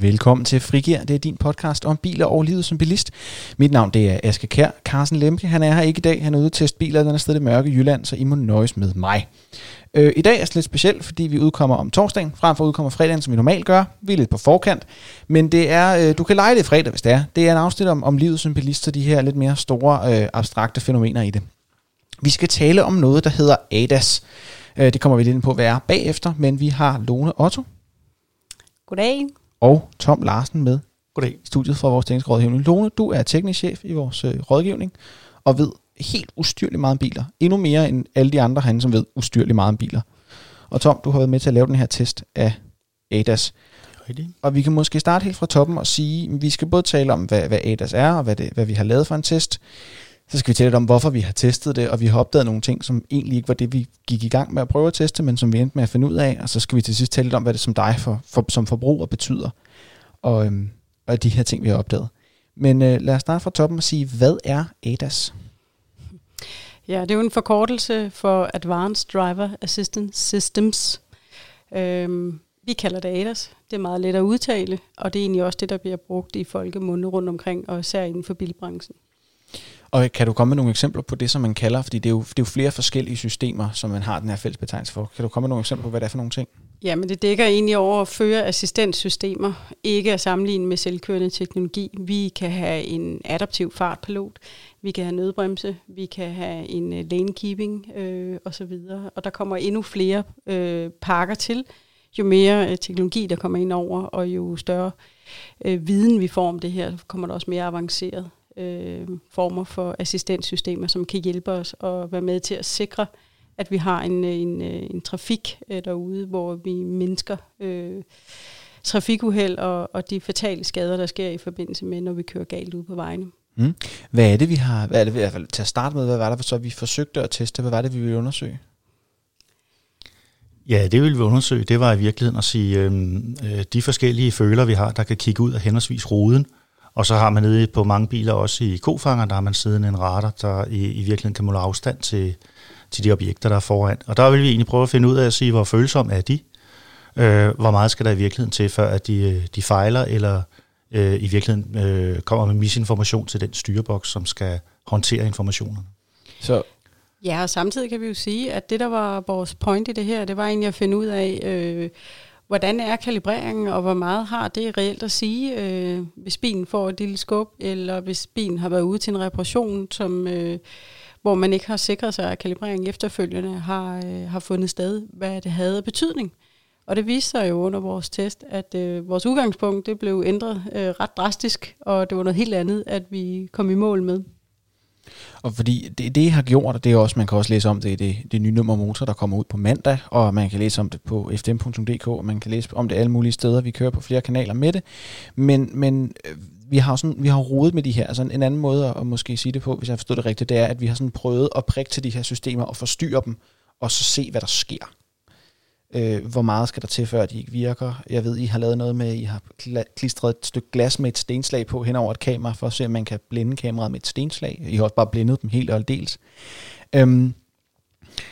Velkommen til Frigir. Det er din podcast om biler og livet som bilist. Mit navn det er Aske Kær. Carsten Lemke, han er her ikke i dag. Han er ude at teste biler den er sted i mørke Jylland, så I må nøjes med mig. Øh, I dag er det lidt specielt, fordi vi udkommer om torsdagen, frem for udkommer fredagen, som vi normalt gør. Vi er lidt på forkant, men det er, øh, du kan lege det fredag, hvis det er. Det er en afsnit om, om livet som bilist, og de her lidt mere store, øh, abstrakte fænomener i det. Vi skal tale om noget, der hedder ADAS. Øh, det kommer vi lidt ind på, hvad er bagefter, men vi har Lone Otto Goddag og Tom Larsen med Goddag. i studiet fra vores tekniske rådgivning. Lone, du er teknisk chef i vores øh, rådgivning, og ved helt ustyrligt meget om biler. Endnu mere end alle de andre herinde, som ved ustyrligt meget om biler. Og Tom, du har været med til at lave den her test af ADAS. Rigtigt. Og vi kan måske starte helt fra toppen og sige, at vi skal både tale om, hvad, hvad ADAS er, og hvad, det, hvad vi har lavet for en test. Så skal vi tale lidt om, hvorfor vi har testet det, og vi har opdaget nogle ting, som egentlig ikke var det, vi gik i gang med at prøve at teste, men som vi endte med at finde ud af. Og så skal vi til sidst tale lidt om, hvad det som dig for, for, som forbruger betyder, og, øhm, og de her ting, vi har opdaget. Men øh, lad os starte fra toppen og sige, hvad er ADAS? Ja, det er jo en forkortelse for Advanced Driver Assistance Systems. Øhm, vi kalder det ADAS. Det er meget let at udtale, og det er egentlig også det, der bliver brugt i folkemunde rundt omkring, og især inden for bilbranchen. Og kan du komme med nogle eksempler på det, som man kalder, fordi det er jo, det er jo flere forskellige systemer, som man har den her fælles betegnelse for. Kan du komme med nogle eksempler på, hvad det er for nogle ting? Ja, men det dækker egentlig over at føre assistenssystemer, ikke at sammenligne med selvkørende teknologi. Vi kan have en adaptiv fartpilot, vi kan have nødbremse, vi kan have en øh, lanekeeping lane keeping øh, osv. Og der kommer endnu flere øh, pakker til, jo mere øh, teknologi der kommer ind over, og jo større øh, viden vi får om det her, kommer der også mere avanceret øh, former for assistenssystemer, som kan hjælpe os og være med til at sikre, at vi har en, en, øh, en trafik øh, derude, hvor vi mindsker øh, trafikuheld og, og de fatale skader, der sker i forbindelse med, når vi kører galt ud på vejene. Mm. Hvad er det, vi har, hvad er det, i hvert fald til at starte med, hvad var det, så vi forsøgte at teste, hvad var det, vi ville undersøge? Ja, det vil vi undersøge. Det var i virkeligheden at sige, øhm, øh, de forskellige føler, vi har, der kan kigge ud af henholdsvis ruden, og så har man nede på mange biler også i kofanger, der har man siddende en radar, der i, i virkeligheden kan måle afstand til, til de objekter, der er foran. Og der vil vi egentlig prøve at finde ud af at sige, hvor følsomme er de? Øh, hvor meget skal der i virkeligheden til, før at de, øh, de fejler, eller øh, i virkeligheden øh, kommer med misinformation til den styreboks, som skal håndtere informationerne. Så Ja, og samtidig kan vi jo sige, at det, der var vores point i det her, det var egentlig at finde ud af, øh, hvordan er kalibreringen, og hvor meget har det reelt at sige, øh, hvis bilen får et lille skub, eller hvis bilen har været ude til en reparation, som, øh, hvor man ikke har sikret sig, at kalibreringen efterfølgende har, øh, har fundet sted, hvad det havde af betydning. Og det viste sig jo under vores test, at øh, vores udgangspunkt det blev ændret øh, ret drastisk, og det var noget helt andet, at vi kom i mål med. Og fordi det, det har gjort, og det er også, man kan også læse om det i det, det nye nummer motor, der kommer ud på mandag, og man kan læse om det på fdm.dk, og man kan læse om det alle mulige steder. Vi kører på flere kanaler med det. Men, men øh, vi har, sådan, vi har rodet med de her. Altså en anden måde at måske sige det på, hvis jeg forstår det rigtigt, det er, at vi har sådan prøvet at prikke til de her systemer og forstyrre dem, og så se, hvad der sker. Øh, hvor meget skal der til, før de ikke virker? Jeg ved, I har lavet noget med, I har klistret et stykke glas med et stenslag på hen over et kamera, for at se, om man kan blinde kameraet med et stenslag. I har også bare blindet dem helt og aldeles. Øhm,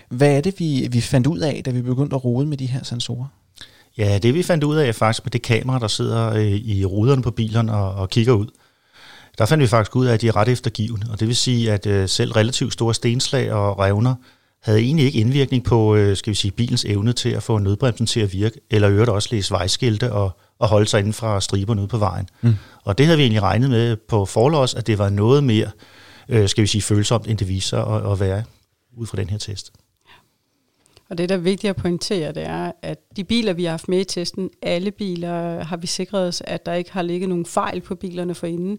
hvad er det, vi, vi fandt ud af, da vi begyndte at rode med de her sensorer? Ja, det vi fandt ud af er faktisk med det kamera, der sidder øh, i ruderne på bilen og, og kigger ud. Der fandt vi faktisk ud af, at de er ret eftergivende, og det vil sige, at øh, selv relativt store stenslag og revner havde egentlig ikke indvirkning på, øh, skal vi sige, bilens evne til at få nødbremsen til at virke, eller øvrigt også læse vejskilte og, og holde sig inden fra striberne ude på vejen. Mm. Og det havde vi egentlig regnet med på forlås, at det var noget mere, øh, skal vi sige, følsomt, end det viser at, at være ud fra den her test. Og det, der er vigtigt at pointere, det er, at de biler, vi har haft med i testen, alle biler har vi sikret os, at der ikke har ligget nogen fejl på bilerne forinden.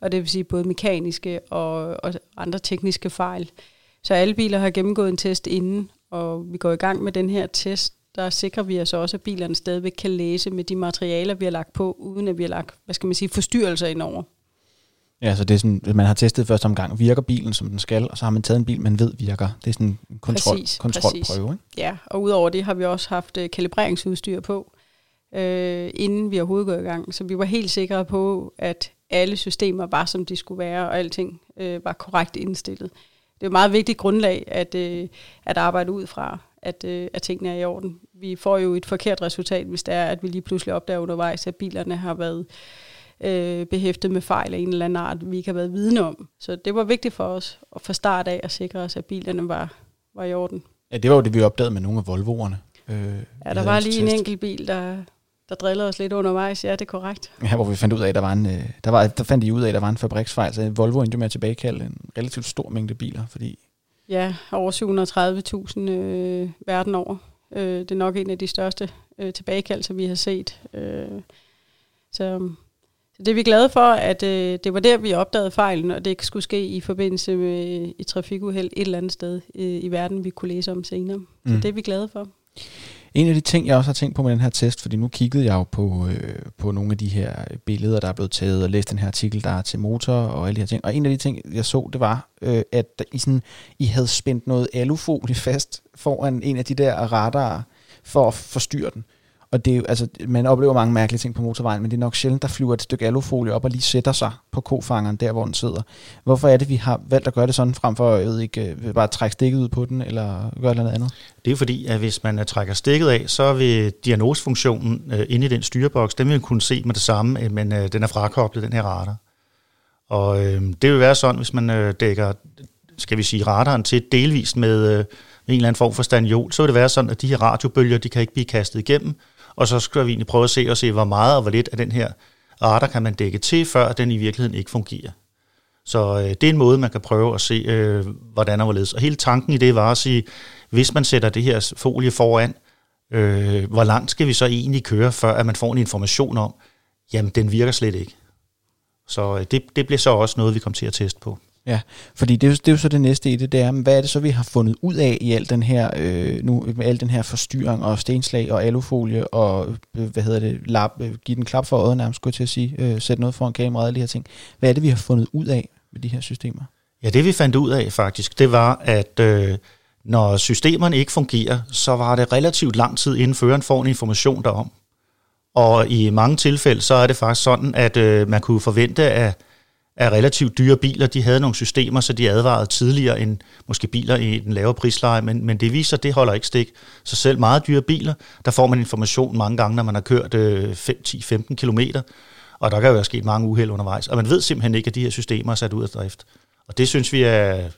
Og det vil sige både mekaniske og, og andre tekniske fejl. Så alle biler har gennemgået en test inden, og vi går i gang med den her test. Der sikrer vi os også, at bilerne stadigvæk kan læse med de materialer, vi har lagt på, uden at vi har lagt, hvad skal man sige, forstyrrelser indover. Ja, så det er sådan, man har testet første omgang, virker bilen, som den skal, og så har man taget en bil, man ved virker. Det er sådan en kontrol, Præcis, kontrolprøve, ikke? Ja, og udover det har vi også haft øh, kalibreringsudstyr på, øh, inden vi overhovedet går i gang. Så vi var helt sikre på, at alle systemer var, som de skulle være, og alting øh, var korrekt indstillet. Det er et meget vigtigt grundlag at, øh, at arbejde ud fra. at, øh, at tingene er i orden. Vi får jo et forkert resultat, hvis det er, at vi lige pludselig opdager undervejs, at bilerne har været øh, behæftet med fejl af en eller anden art, vi ikke har været vidne om. Så det var vigtigt for os at fra start af at sikre os, at bilerne var, var i orden. Ja, det var jo det, vi opdagede med nogle af Volvo'erne. Øh, ja, der var lige en enkelt bil, der, der drillede os lidt undervejs. Ja, det er korrekt. Ja, hvor vi fandt ud af, at der var en, øh, der, var, der fandt de ud af, at der var en fabriksfejl, så Volvo endte med at tilbagekalde en relativt stor mængde biler, fordi... Ja, over 730.000 øh, verden over. Øh, det er nok en af de største øh, tilbagekaldelser, vi har set. Øh, så, så det er vi glade for, at øh, det var der, vi opdagede fejlen, og det ikke skulle ske i forbindelse med i trafikuheld et eller andet sted øh, i verden, vi kunne læse om senere. Så mm. det er vi glade for. En af de ting, jeg også har tænkt på med den her test, fordi nu kiggede jeg jo på, øh, på nogle af de her billeder, der er blevet taget, og læste den her artikel, der er til motor og alle de her ting. Og en af de ting, jeg så, det var, øh, at I, sådan, I havde spændt noget alufolie fast foran en af de der radarer for at forstyrre den. Og det er, altså, man oplever mange mærkelige ting på motorvejen, men det er nok sjældent, der flyver et stykke alufolie op og lige sætter sig på kofangeren, der hvor den sidder. Hvorfor er det, vi har valgt at gøre det sådan, frem for jeg ved ikke, øh, bare trække stikket ud på den, eller gøre noget andet? Det er fordi, at hvis man øh, trækker stikket af, så vil diagnosefunktionen øh, inde i den styreboks, den vil kunne se med det samme, men øh, den er frakoblet, den her radar. Og øh, det vil være sådan, hvis man øh, dækker, skal vi sige, radaren til delvist med, øh, en eller anden form for stanjol, så vil det være sådan, at de her radiobølger, de kan ikke blive kastet igennem, og så skal vi egentlig prøve at se og se, hvor meget og hvor lidt af den her radar kan man dække til, før den i virkeligheden ikke fungerer. Så øh, det er en måde, man kan prøve at se, øh, hvordan og hvorledes. Og hele tanken i det var at sige, hvis man sætter det her folie foran, øh, hvor langt skal vi så egentlig køre, før at man får en information om, jamen den virker slet ikke. Så øh, det, det bliver så også noget, vi kommer til at teste på. Ja, fordi det er, jo, det er jo så det næste i det, det er, hvad er det så, vi har fundet ud af i al den her, øh, nu, med al den her forstyrring og stenslag og alufolie og, øh, hvad hedder det, lap, øh, give den klap for øjet nærmest, skulle jeg til at sige, øh, sætte noget foran kameraet og alle de her ting. Hvad er det, vi har fundet ud af med de her systemer? Ja, det vi fandt ud af faktisk, det var, at øh, når systemerne ikke fungerer, så var det relativt lang tid inden føreren får en information derom. Og i mange tilfælde, så er det faktisk sådan, at øh, man kunne forvente, at af relativt dyre biler. De havde nogle systemer, så de advarede tidligere end måske biler i den lavere prisleje, men, men det viser, at det holder ikke stik. Så selv meget dyre biler, der får man information mange gange, når man har kørt øh, 5-10-15 km, og der kan jo være sket mange uheld undervejs, og man ved simpelthen ikke, at de her systemer er sat ud af drift. Og det synes vi er,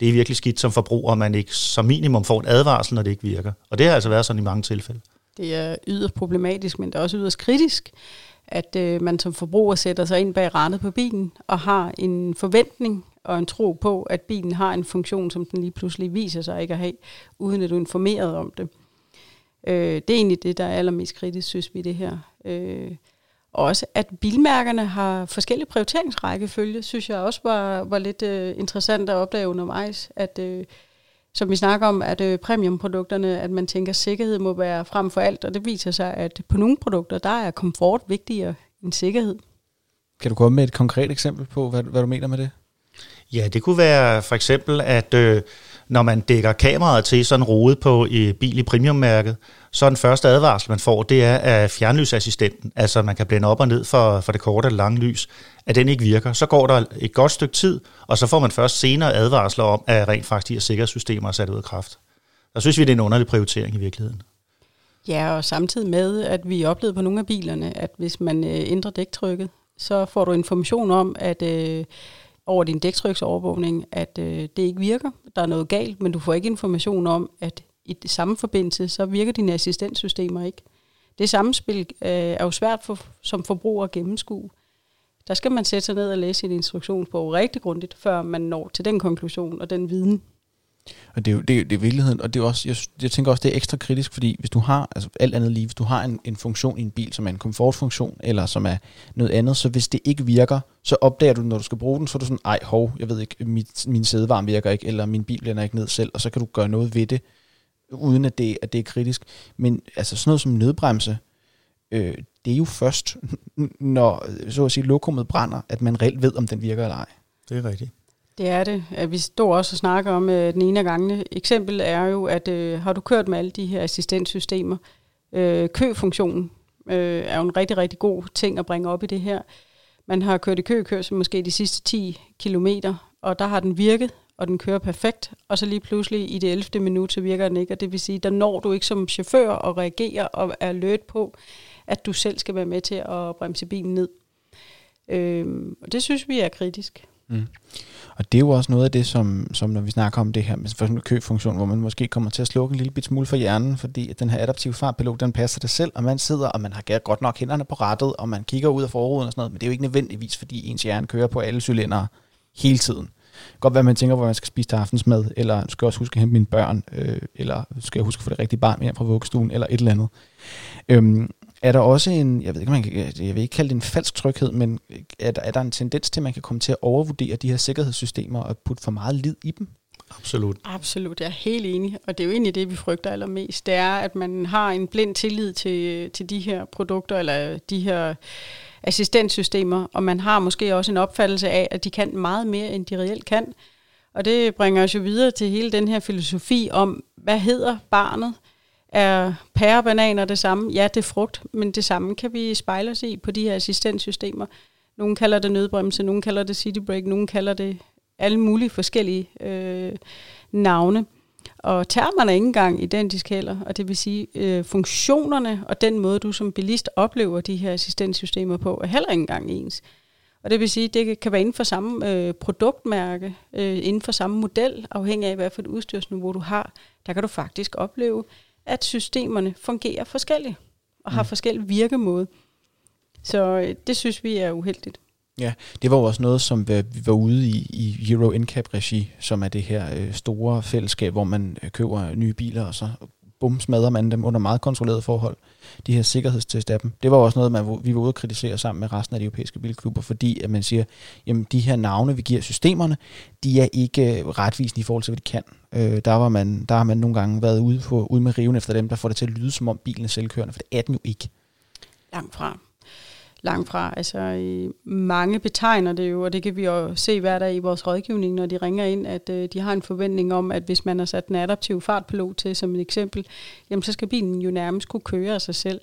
det er virkelig skidt som forbruger, at man ikke som minimum får en advarsel, når det ikke virker. Og det har altså været sådan i mange tilfælde. Det er yderst problematisk, men det er også yderst kritisk, at øh, man som forbruger sætter sig ind bag rattet på bilen og har en forventning og en tro på, at bilen har en funktion, som den lige pludselig viser sig ikke at have, uden at du er informeret om det. Øh, det er egentlig det, der er allermest kritisk, synes vi, det her. Øh, også at bilmærkerne har forskellige prioriteringsrækkefølge, synes jeg også var, var lidt øh, interessant at opdage undervejs, at øh, som vi snakker om, at øh, premiumprodukterne, at man tænker, at sikkerhed må være frem for alt, og det viser sig, at på nogle produkter, der er komfort vigtigere end sikkerhed. Kan du komme med et konkret eksempel på, hvad, hvad du mener med det? Ja, det kunne være for eksempel, at øh, når man dækker kameraet til sådan en rode på i bil i premiummærket, så den første advarsel, man får, det er af fjernlysassistenten, altså man kan blænde op og ned for, for det korte eller lange lys, at den ikke virker. Så går der et godt stykke tid, og så får man først senere advarsler om, at rent faktisk de her sikkerhedssystemer er sat ud af kraft. Der synes vi, det er en underlig prioritering i virkeligheden. Ja, og samtidig med, at vi oplevede på nogle af bilerne, at hvis man øh, ændrer dæktrykket, så får du information om, at øh, over din dæktryksovervågning, at øh, det ikke virker. Der er noget galt, men du får ikke information om, at i det samme forbindelse, så virker dine assistenssystemer ikke. Det samspil øh, er jo svært for, som forbruger at gennemskue. Der skal man sætte sig ned og læse sin instruktionsbog rigtig grundigt, før man når til den konklusion og den viden. Og det er jo det, er, det er virkeligheden, og det er også, jeg, jeg tænker også, det er ekstra kritisk, fordi hvis du har, altså alt andet lige, hvis du har en, en funktion i en bil, som er en komfortfunktion, eller som er noget andet, så hvis det ikke virker, så opdager du, når du skal bruge den, så er du sådan, ej hov, jeg ved ikke, mit, min sædevarme virker ikke, eller min bil blænder ikke ned selv, og så kan du gøre noget ved det, uden at det, at det er kritisk. Men altså sådan noget som nødbremse, øh, det er jo først, når øh, så at sige, lokummet brænder, at man reelt ved, om den virker eller ej. Det er rigtigt. Det er det. Vi står også og snakker om øh, den ene af gangene. Eksempel er jo, at øh, har du kørt med alle de her assistenssystemer, øh, køfunktionen øh, er jo en rigtig, rigtig god ting at bringe op i det her. Man har kørt i køkørsel måske de sidste 10 kilometer, og der har den virket, og den kører perfekt, og så lige pludselig i det 11. minut, så virker den ikke, og det vil sige, der når du ikke som chauffør og reagerer og er alert på, at du selv skal være med til at bremse bilen ned. Øh, og det synes vi er kritisk. Mm. Og det er jo også noget af det, som, som når vi snakker om det her med for eksempel køfunktion, hvor man måske kommer til at slukke en lille bit smule for hjernen, fordi at den her adaptive fartpilot, den passer det selv, og man sidder, og man har godt nok hænderne på rettet, og man kigger ud af forruden og sådan noget, men det er jo ikke nødvendigvis, fordi ens hjerne kører på alle cylindere hele tiden. Godt være, man tænker, hvor man skal spise til aftensmad, eller skal jeg også huske at hente mine børn, øh, eller skal jeg huske at få det rigtige barn hjem fra vuggestuen, eller et eller andet. Øhm, er der også en, jeg ved ikke, man kan, jeg vil ikke kalde det en falsk tryghed, men er der, er der en tendens til, at man kan komme til at overvurdere de her sikkerhedssystemer og putte for meget lid i dem? Absolut. Absolut, jeg er helt enig. Og det er jo egentlig det, vi frygter allermest. Det er, at man har en blind tillid til, til de her produkter, eller de her assistenssystemer, og man har måske også en opfattelse af, at de kan meget mere, end de reelt kan. Og det bringer os jo videre til hele den her filosofi om, hvad hedder barnet? Er pære bananer det samme? Ja, det er frugt, men det samme kan vi spejle os i på de her assistenssystemer. Nogle kalder det nødbremse, nogle kalder det city brake, nogle kalder det alle mulige forskellige øh, navne. Og termerne er ikke engang identiske heller, og det vil sige, øh, funktionerne og den måde, du som bilist oplever de her assistenssystemer på, er heller ikke engang ens. Og det vil sige, det kan være inden for samme øh, produktmærke, øh, inden for samme model, afhængig af, hvad for et udstyrsniveau du har. Der kan du faktisk opleve, at systemerne fungerer forskelligt og har mm. forskellige virkemåde. Så øh, det synes vi er uheldigt. Ja, det var jo også noget, som vi var ude i, i Euro NCAP-regi, som er det her øh, store fællesskab, hvor man øh, køber nye biler, og så bum, smadrer man dem under meget kontrolleret forhold. De her sikkerhedstest af dem. Det var også noget, man, vi var ude at kritisere sammen med resten af de europæiske bilklubber, fordi at man siger, jamen de her navne, vi giver systemerne, de er ikke øh, retvisende i forhold til, hvad de kan. Øh, der, var man, der har man nogle gange været ude, på, ude med riven efter dem, der får det til at lyde, som om bilen er selvkørende, for det er den jo ikke. Langt fra langt fra. Altså, mange betegner det jo, og det kan vi jo se hver dag i vores rådgivning, når de ringer ind, at øh, de har en forventning om, at hvis man har sat en adaptiv fartpilot til som et eksempel, jamen så skal bilen jo nærmest kunne køre af sig selv.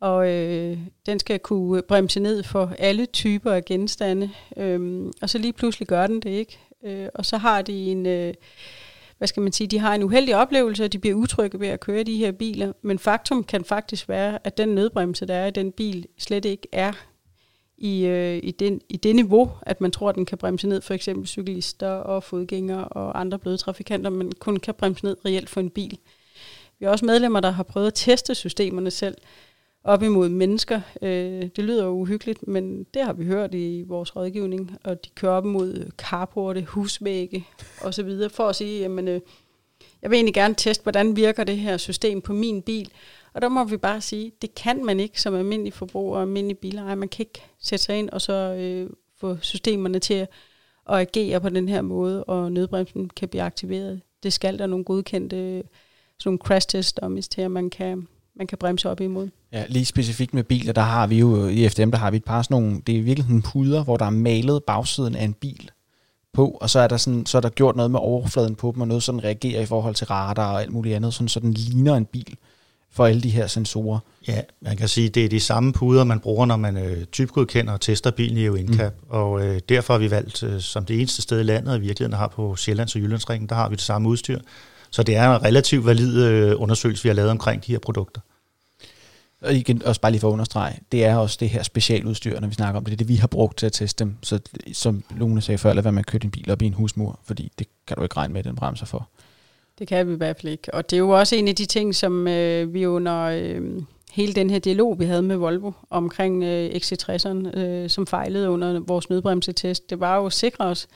Og øh, den skal kunne bremse ned for alle typer af genstande, øh, og så lige pludselig gør den det ikke. Øh, og så har de en... Øh, hvad skal man sige, de har en uheldig oplevelse, og de bliver utrygge ved at køre de her biler. Men faktum kan faktisk være, at den nødbremse, der er i den bil, slet ikke er i, øh, i, den, i det niveau, at man tror, at den kan bremse ned for eksempel cyklister og fodgængere og andre bløde trafikanter, men kun kan bremse ned reelt for en bil. Vi har også medlemmer, der har prøvet at teste systemerne selv, op imod mennesker. Øh, det lyder jo uhyggeligt, men det har vi hørt i vores rådgivning, og de kører op imod carporte, husvægge osv., for at sige, jamen, øh, jeg vil egentlig gerne teste, hvordan virker det her system på min bil. Og der må vi bare sige, det kan man ikke som almindelig forbruger og almindelig bilejer. Man kan ikke sætte sig ind og så øh, få systemerne til at, at agere på den her måde, og nødbremsen kan blive aktiveret. Det skal der nogle godkendte sådan nogle crash test dummies til, at man kan, man kan bremse op imod. Ja, lige specifikt med biler, der har vi jo i FDM, der har vi et par sådan nogle, det er virkelig en puder, hvor der er malet bagsiden af en bil på, og så er der, sådan, så er der gjort noget med overfladen på dem, og noget sådan reagerer i forhold til radar og alt muligt andet, sådan, så den ligner en bil for alle de her sensorer. Ja, man kan sige, det er de samme puder, man bruger, når man øh, typgodkender og tester bilen i EU NCAP, mm. og øh, derfor har vi valgt øh, som det eneste sted i landet, og i virkeligheden har på Sjællands og Jyllandsringen, der har vi det samme udstyr. Så det er en relativt valid øh, undersøgelse, vi har lavet omkring de her produkter. Og igen, også bare lige for at understrege, det er også det her specialudstyr, når vi snakker om det. Det er det, vi har brugt til at teste dem. Så som Lone sagde før, lad være med at køre din bil op i en husmur, fordi det kan du ikke regne med, at den bremser for. Det kan vi i hvert fald ikke. Og det er jo også en af de ting, som øh, vi under øh, hele den her dialog, vi havde med Volvo omkring øh, XC60'eren, øh, som fejlede under vores nødbremsetest, det var jo at sikre os,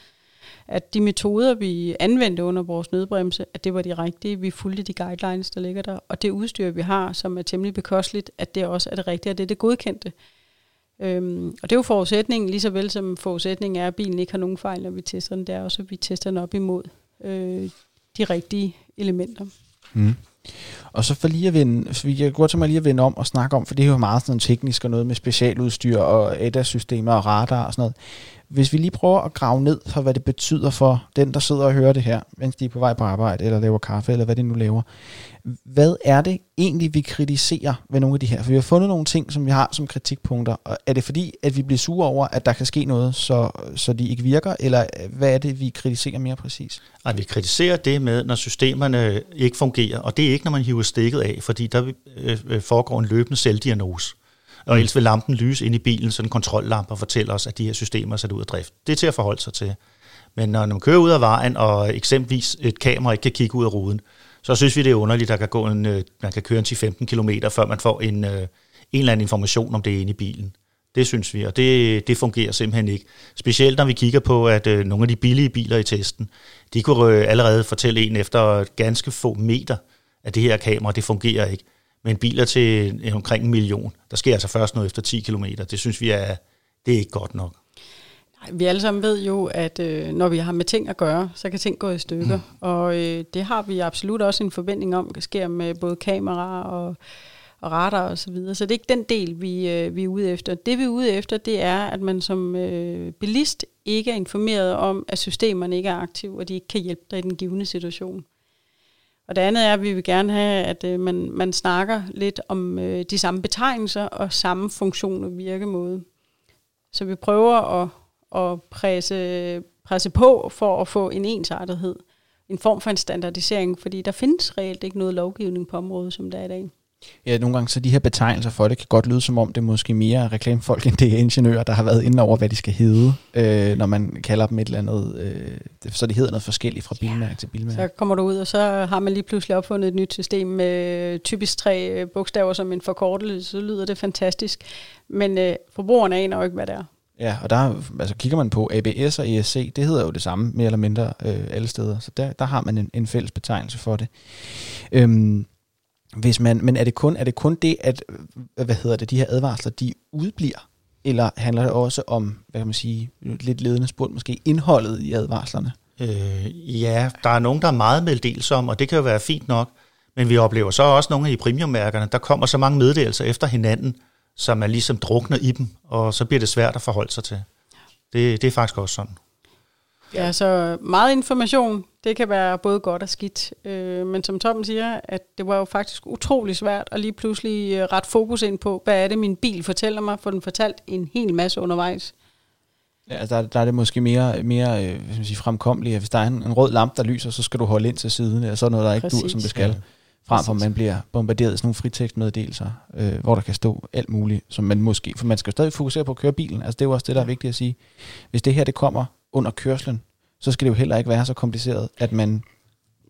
at de metoder, vi anvendte under vores nødbremse, at det var de rigtige. Vi fulgte de guidelines, der ligger der. Og det udstyr, vi har, som er temmelig bekosteligt, at det også er det rigtige, og det er det godkendte. Øhm, og det er jo forudsætningen, lige så vel som forudsætningen er, at bilen ikke har nogen fejl, når vi tester den. Det er også, at vi tester den op imod øh, de rigtige elementer. Mm. Og så for lige at vende, så vi kan godt til mig lige at vende om og snakke om, for det er jo meget sådan teknisk og noget med specialudstyr og ADAS-systemer og radar og sådan noget. Hvis vi lige prøver at grave ned for, hvad det betyder for den, der sidder og hører det her, mens de er på vej på arbejde, eller laver kaffe, eller hvad de nu laver. Hvad er det egentlig, vi kritiserer ved nogle af de her? For vi har fundet nogle ting, som vi har som kritikpunkter. Og er det fordi, at vi bliver sure over, at der kan ske noget, så, så de ikke virker? Eller hvad er det, vi kritiserer mere præcis? Ej, vi kritiserer det med, når systemerne ikke fungerer. Og det er ikke, når man hiver stikket af, fordi der øh, øh foregår en løbende selvdiagnose. Og ellers vil lampen lyse ind i bilen, så en kontrollampe fortæller os, at de her systemer er sat ud af drift. Det er til at forholde sig til. Men når man kører ud af vejen, og eksempelvis et kamera ikke kan kigge ud af ruden, så synes vi, det er underligt, at der kan gå en, øh, man kan køre en 10-15 km, før man får en, øh, en eller anden information om det inde i bilen. Det synes vi, og det, det fungerer simpelthen ikke. Specielt når vi kigger på, at øh, nogle af de billige biler i testen, de kunne øh, allerede fortælle en efter ganske få meter, at det her kamera, det fungerer ikke. Men biler til omkring en million, der sker altså først noget efter 10 km. Det synes vi er, det er ikke godt nok. Vi alle sammen ved jo, at øh, når vi har med ting at gøre, så kan ting gå i stykker. Mm. Og øh, det har vi absolut også en forventning om, det sker med både kameraer og, og radar og så videre. Så det er ikke den del, vi, øh, vi er ude efter. Det vi er ude efter, det er, at man som øh, bilist ikke er informeret om, at systemerne ikke er aktive, og de ikke kan hjælpe dig i den givende situation. Og det andet er, at vi vil gerne have, at øh, man, man snakker lidt om øh, de samme betegnelser og samme funktion og virkemåde. Så vi prøver at at presse, presse på for at få en ensartethed, en form for en standardisering, fordi der findes reelt ikke noget lovgivning på området, som der er i dag. Ja, nogle gange så de her betegnelser for det kan godt lyde som om, det er måske mere reklamefolk, end det er ingeniører, der har været inde over, hvad de skal hedde, øh, når man kalder dem et eller andet, øh, så de hedder noget forskelligt fra bilmærke ja. til bilmærke. Så kommer du ud, og så har man lige pludselig opfundet et nyt system med typisk tre bogstaver som en forkortelse, så lyder det fantastisk. Men øh, forbrugerne aner jo ikke, hvad det er. Ja, og der altså kigger man på ABS og ESC, det hedder jo det samme mere eller mindre øh, alle steder, så der, der har man en, en fælles betegnelse for det. Øhm, hvis man, men er det, kun, er det kun det, at øh, hvad hedder det, de her advarsler, de udbliver? Eller handler det også om, hvad kan man sige, lidt ledende spurgt, måske indholdet i advarslerne? Øh, ja, der er nogen, der er meget meddelsom, og det kan jo være fint nok, men vi oplever så også nogle af de premiummærkerne, der kommer så mange meddelelser efter hinanden, så man ligesom drukner i dem, og så bliver det svært at forholde sig til. Det, det er faktisk også sådan. Ja, så meget information, det kan være både godt og skidt. Øh, men som Tom siger, at det var jo faktisk utrolig svært at lige pludselig øh, ret fokus ind på, hvad er det, min bil fortæller mig, for den fortalt en hel masse undervejs. Ja, altså, der, der er det måske mere, mere øh, sige, fremkommeligt, at hvis der er en, en rød lampe, der lyser, så skal du holde ind til siden, eller sådan noget, der ikke dur, som det skal. Ja frem for at man bliver bombarderet af sådan nogle fritekstmeddelelser, øh, hvor der kan stå alt muligt, som man måske, for man skal jo stadig fokusere på at køre bilen, altså det er jo også det, der er vigtigt at sige. Hvis det her det kommer under kørslen, så skal det jo heller ikke være så kompliceret, at man...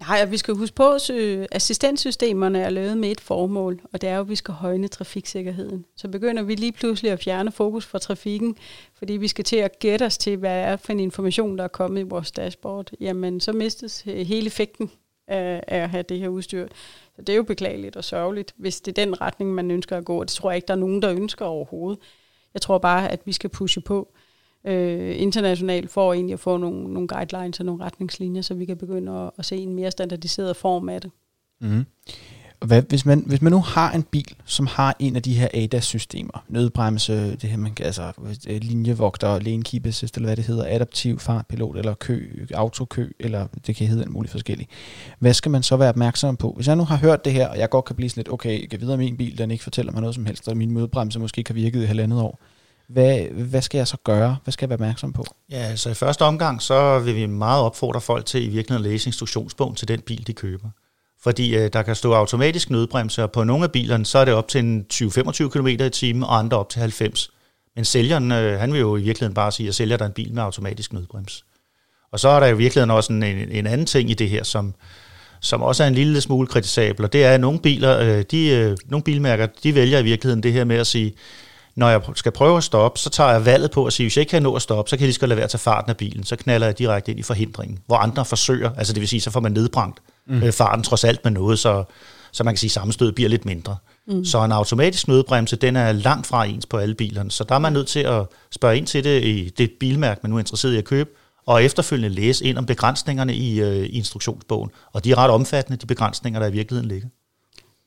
Nej, og vi skal huske på, at assistenssystemerne er lavet med et formål, og det er jo, at vi skal højne trafiksikkerheden. Så begynder vi lige pludselig at fjerne fokus fra trafikken, fordi vi skal til at gætte os til, hvad er for en information, der er kommet i vores dashboard. Jamen, så mistes hele effekten af, af at have det her udstyr. Så det er jo beklageligt og sørgeligt, hvis det er den retning, man ønsker at gå. Og det tror jeg ikke, der er nogen, der ønsker overhovedet. Jeg tror bare, at vi skal pushe på øh, internationalt for egentlig at få nogle, nogle guidelines og nogle retningslinjer, så vi kan begynde at, at se en mere standardiseret form af det. Mm. Hvad, hvis, man, hvis man nu har en bil, som har en af de her ADAS-systemer, nødbremse, det her, man kan, altså øh, linjevogter, lane keep assist, eller hvad det hedder, adaptiv fartpilot, eller kø, autokø, eller det kan hedde en mulig forskellig. Hvad skal man så være opmærksom på? Hvis jeg nu har hørt det her, og jeg godt kan blive sådan lidt, okay, jeg kan videre, min bil den ikke fortæller mig noget som helst, og min nødbremse måske ikke har virket i halvandet år. Hvad, hvad skal jeg så gøre? Hvad skal jeg være opmærksom på? Ja, altså i første omgang, så vil vi meget opfordre folk til i virkeligheden at læse instruktionsbogen til den bil, de køber fordi øh, der kan stå automatisk nødbremse, og på nogle af bilerne, så er det op til en 20-25 km i timen, og andre op til 90. Men sælgeren, øh, han vil jo i virkeligheden bare sige, at jeg sælger dig en bil med automatisk nødbrems. Og så er der jo i virkeligheden også en, en anden ting i det her, som, som også er en lille smule kritisabel, og det er, at nogle biler, øh, de, øh, nogle bilmærker, de vælger i virkeligheden det her med at sige, når jeg skal prøve at stoppe, så tager jeg valget på at sige, hvis jeg ikke kan nå at stoppe, så kan jeg lige skal lade være at tage farten af bilen. Så knaller jeg direkte ind i forhindringen, hvor andre forsøger, altså det vil sige, så får man nedbrændt mm. øh, farten trods alt med noget, så, så man kan sige, at sammenstødet bliver lidt mindre. Mm. Så en automatisk nødbremse, den er langt fra ens på alle bilerne, så der er man nødt til at spørge ind til det i det bilmærke, man nu er interesseret i at købe, og efterfølgende læse ind om begrænsningerne i, øh, i instruktionsbogen. Og de er ret omfattende, de begrænsninger, der i virkeligheden ligger.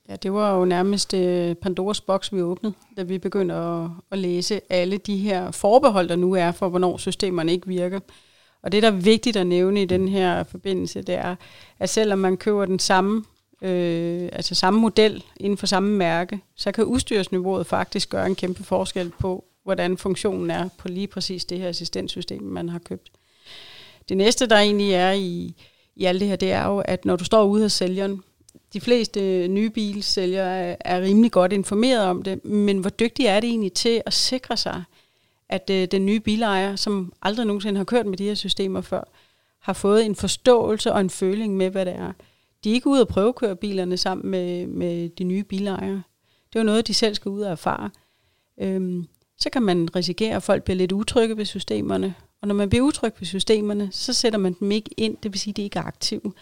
Ja, det var jo nærmest uh, Pandoras boks, vi åbnede, da vi begyndte at, at læse alle de her forbehold, der nu er for, hvornår systemerne ikke virker. Og det, der er vigtigt at nævne i den her forbindelse, det er, at selvom man køber den samme, øh, altså samme model inden for samme mærke, så kan udstyrsniveauet faktisk gøre en kæmpe forskel på, hvordan funktionen er på lige præcis det her assistenssystem, man har købt. Det næste, der egentlig er i, i alt det her, det er jo, at når du står ude hos sælgeren, de fleste øh, nye bilsælgere er, er rimelig godt informeret om det, men hvor dygtige er det egentlig til at sikre sig, at øh, den nye bilejer, som aldrig nogensinde har kørt med de her systemer før, har fået en forståelse og en føling med, hvad det er. De er ikke ude at prøvekøre bilerne sammen med, med de nye bilejere. Det er jo noget, de selv skal ud og erfare. Øhm, så kan man risikere, at folk bliver lidt utrygge ved systemerne. Og når man bliver utryg ved systemerne, så sætter man dem ikke ind, det vil sige, at de ikke er aktive.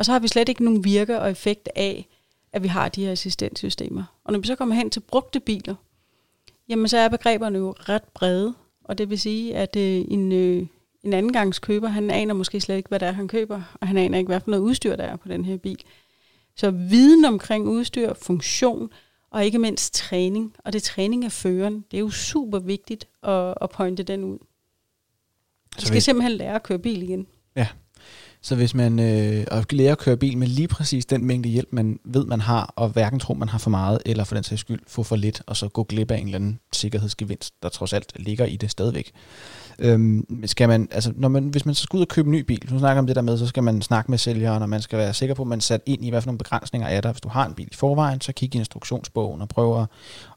Og så har vi slet ikke nogen virke og effekt af, at vi har de her assistentsystemer. Og når vi så kommer hen til brugte biler, jamen så er begreberne jo ret brede. Og det vil sige, at øh, en, øh, en anden gangs køber, han aner måske slet ikke, hvad det er, han køber, og han aner ikke, hvad for noget udstyr, der er på den her bil. Så viden omkring udstyr, funktion, og ikke mindst træning, og det træning af føreren, det er jo super vigtigt at, at pointe den ud. Vi skal simpelthen lære at køre bil igen. Ja, så hvis man øh, lærer at køre bil med lige præcis den mængde hjælp, man ved, man har, og hverken tror, man har for meget, eller for den sags skyld få for lidt, og så gå glip af en eller anden sikkerhedsgevinst, der trods alt ligger i det stadigvæk. Øhm, skal man, altså, når man, hvis man så skal ud og købe en ny bil, så snakker om det der med, så skal man snakke med sælgeren, og man skal være sikker på, at man er sat ind i, hvad for nogle begrænsninger er der. Hvis du har en bil i forvejen, så kig i instruktionsbogen og prøv at,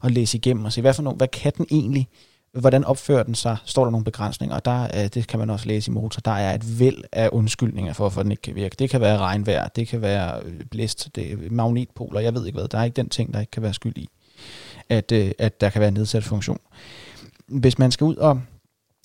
at læse igennem og se, hvad, for nogle, hvad kan den egentlig Hvordan opfører den sig? Står der nogle begrænsninger? Og der, øh, det kan man også læse i motor. Der er et væld af undskyldninger for, hvorfor den ikke kan virke. Det kan være regnvejr, det kan være øh, blæst, det er magnetpoler, jeg ved ikke hvad. Der er ikke den ting, der ikke kan være skyld i, at, øh, at der kan være nedsat funktion. Hvis man skal ud og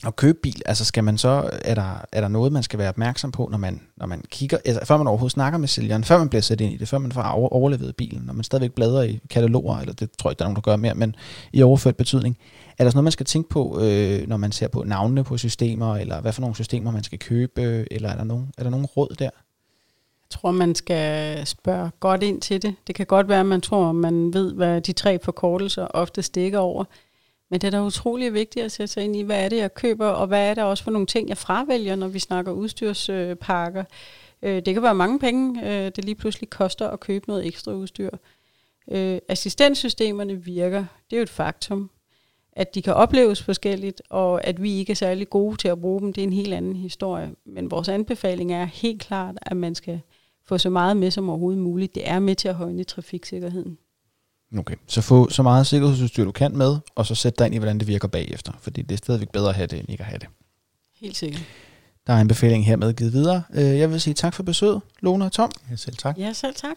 at købe bil, altså skal man så, er der, er der noget, man skal være opmærksom på, når man, når man kigger, altså før man overhovedet snakker med sælgeren, før man bliver sat ind i det, før man får overlevet bilen, når man stadigvæk bladrer i kataloger, eller det tror jeg ikke, der er nogen, der gør mere, men i overført betydning, er der sådan noget, man skal tænke på, øh, når man ser på navnene på systemer, eller hvad for nogle systemer, man skal købe, eller er der nogen, er der nogen råd der? Jeg tror, man skal spørge godt ind til det. Det kan godt være, at man tror, man ved, hvad de tre forkortelser ofte stikker over. Men det er da utrolig vigtigt at sætte sig ind i, hvad er det, jeg køber, og hvad er det også for nogle ting, jeg fravælger, når vi snakker udstyrspakker. Øh, det kan være mange penge, øh, det lige pludselig koster at købe noget ekstra udstyr. Øh, Assistenssystemerne virker, det er jo et faktum. At de kan opleves forskelligt, og at vi ikke er særlig gode til at bruge dem, det er en helt anden historie. Men vores anbefaling er helt klart, at man skal få så meget med som overhovedet muligt. Det er med til at højne trafiksikkerheden. Okay, så få så meget sikkerhedsudstyr du kan med, og så sæt dig ind i, hvordan det virker bagefter, fordi det er stadigvæk bedre at have det, end ikke at have det. Helt sikkert. Der er en befaling hermed givet videre. Øh, jeg vil sige tak for besøget, Lone og Tom. Ja, selv tak. Ja, selv tak.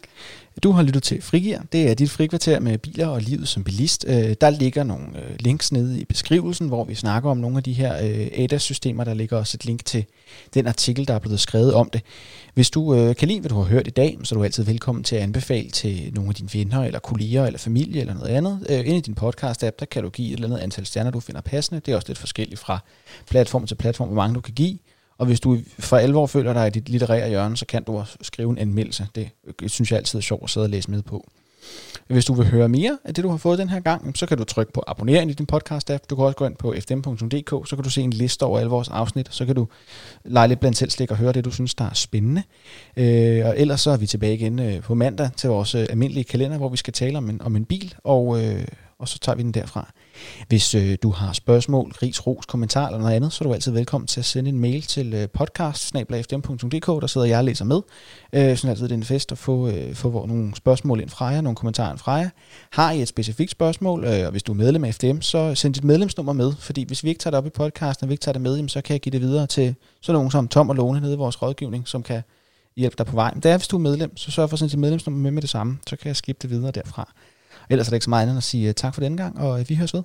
Du har lyttet til Frigir. Det er dit frikvarter med biler og livet som bilist. Øh, der ligger nogle øh, links nede i beskrivelsen, hvor vi snakker om nogle af de her ADAS-systemer. Der ligger også et link til den artikel, der er blevet skrevet om det. Hvis du kan lide, hvad du har hørt i dag, så er du altid velkommen til at anbefale til nogle af dine venner, eller kolleger, eller familie, eller noget andet. Inde i din podcast-app, der kan du give et eller andet antal stjerner, du finder passende. Det er også lidt forskelligt fra platform til platform, hvor mange du kan give. Og hvis du for alvor føler dig i dit litterære hjørne, så kan du også skrive en anmeldelse. Det øh, synes jeg altid er sjovt at sidde og læse med på. Hvis du vil høre mere af det, du har fået den her gang, så kan du trykke på abonnering i din podcast-app. Du kan også gå ind på fdm.dk, så kan du se en liste over alle vores afsnit, så kan du lege lidt blandt selv slik og høre det, du synes, der er spændende. Øh, og ellers så er vi tilbage igen øh, på mandag til vores øh, almindelige kalender, hvor vi skal tale om en, om en bil, og, øh, og så tager vi den derfra. Hvis øh, du har spørgsmål, ris, ros, kommentar eller noget andet, så er du altid velkommen til at sende en mail til øh, podcast der sidder jeg og læser med. Øh, sådan altid det er en fest at få, øh, få nogle spørgsmål ind fra jer, nogle kommentarer ind fra jer. Har I et specifikt spørgsmål, øh, og hvis du er medlem af FDM, så send dit medlemsnummer med, fordi hvis vi ikke tager det op i podcasten, og vi ikke tager det med, jamen, så kan jeg give det videre til sådan nogen som Tom og Lone nede i vores rådgivning, som kan hjælpe dig på vej. Men det er, hvis du er medlem, så sørg for at sende dit medlemsnummer med med det samme, så kan jeg skifte det videre derfra. Ellers er der ikke så meget andet at sige øh, tak for denne gang, og øh, vi høres ved.